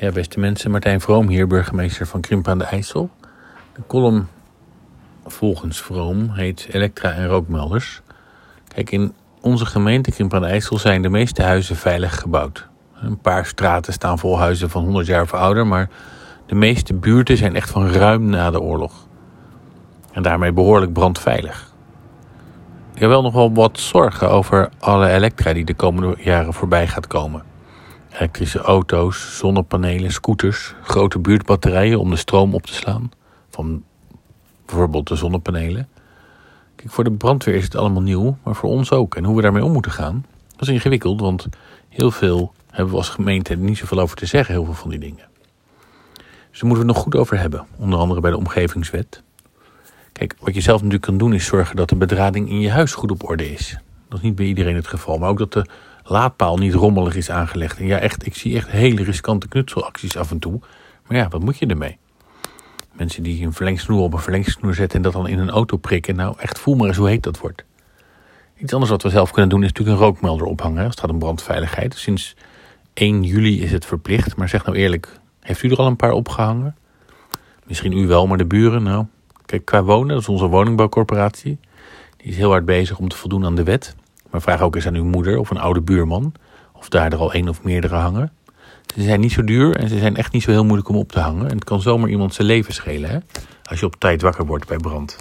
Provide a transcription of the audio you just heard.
Ja, beste mensen, Martijn Vroom hier, burgemeester van Krimp aan de IJssel. De column volgens Vroom heet Elektra en rookmelders. Kijk, in onze gemeente Krimp aan de IJssel zijn de meeste huizen veilig gebouwd. Een paar straten staan vol huizen van 100 jaar of ouder, maar de meeste buurten zijn echt van ruim na de oorlog. En daarmee behoorlijk brandveilig. Ik heb wel nog wel wat zorgen over alle elektra die de komende jaren voorbij gaat komen elektrische auto's, zonnepanelen, scooters, grote buurtbatterijen om de stroom op te slaan. Van bijvoorbeeld de zonnepanelen. Kijk, voor de brandweer is het allemaal nieuw, maar voor ons ook. En hoe we daarmee om moeten gaan, dat is ingewikkeld, want heel veel hebben we als gemeente niet zoveel over te zeggen, heel veel van die dingen. Dus daar moeten we het nog goed over hebben, onder andere bij de omgevingswet. Kijk, wat je zelf natuurlijk kan doen is zorgen dat de bedrading in je huis goed op orde is. Dat is niet bij iedereen het geval, maar ook dat de laadpaal niet rommelig is aangelegd. En ja, echt, ik zie echt hele riskante knutselacties af en toe. Maar ja, wat moet je ermee? Mensen die een verlengsnoer op een verlengsnoer zetten en dat dan in een auto prikken. Nou, echt voel maar eens hoe heet dat wordt. Iets anders wat we zelf kunnen doen is natuurlijk een rookmelder ophangen. Het gaat om brandveiligheid. Sinds 1 juli is het verplicht. Maar zeg nou eerlijk, heeft u er al een paar opgehangen? Misschien u wel, maar de buren, nou... Kijk, qua wonen, dat is onze woningbouwcorporatie. Die is heel hard bezig om te voldoen aan de wet. Maar vraag ook eens aan uw moeder of een oude buurman of daar er al één of meerdere hangen. Ze zijn niet zo duur en ze zijn echt niet zo heel moeilijk om op te hangen. En het kan zomaar iemand zijn leven schelen hè? als je op tijd wakker wordt bij brand.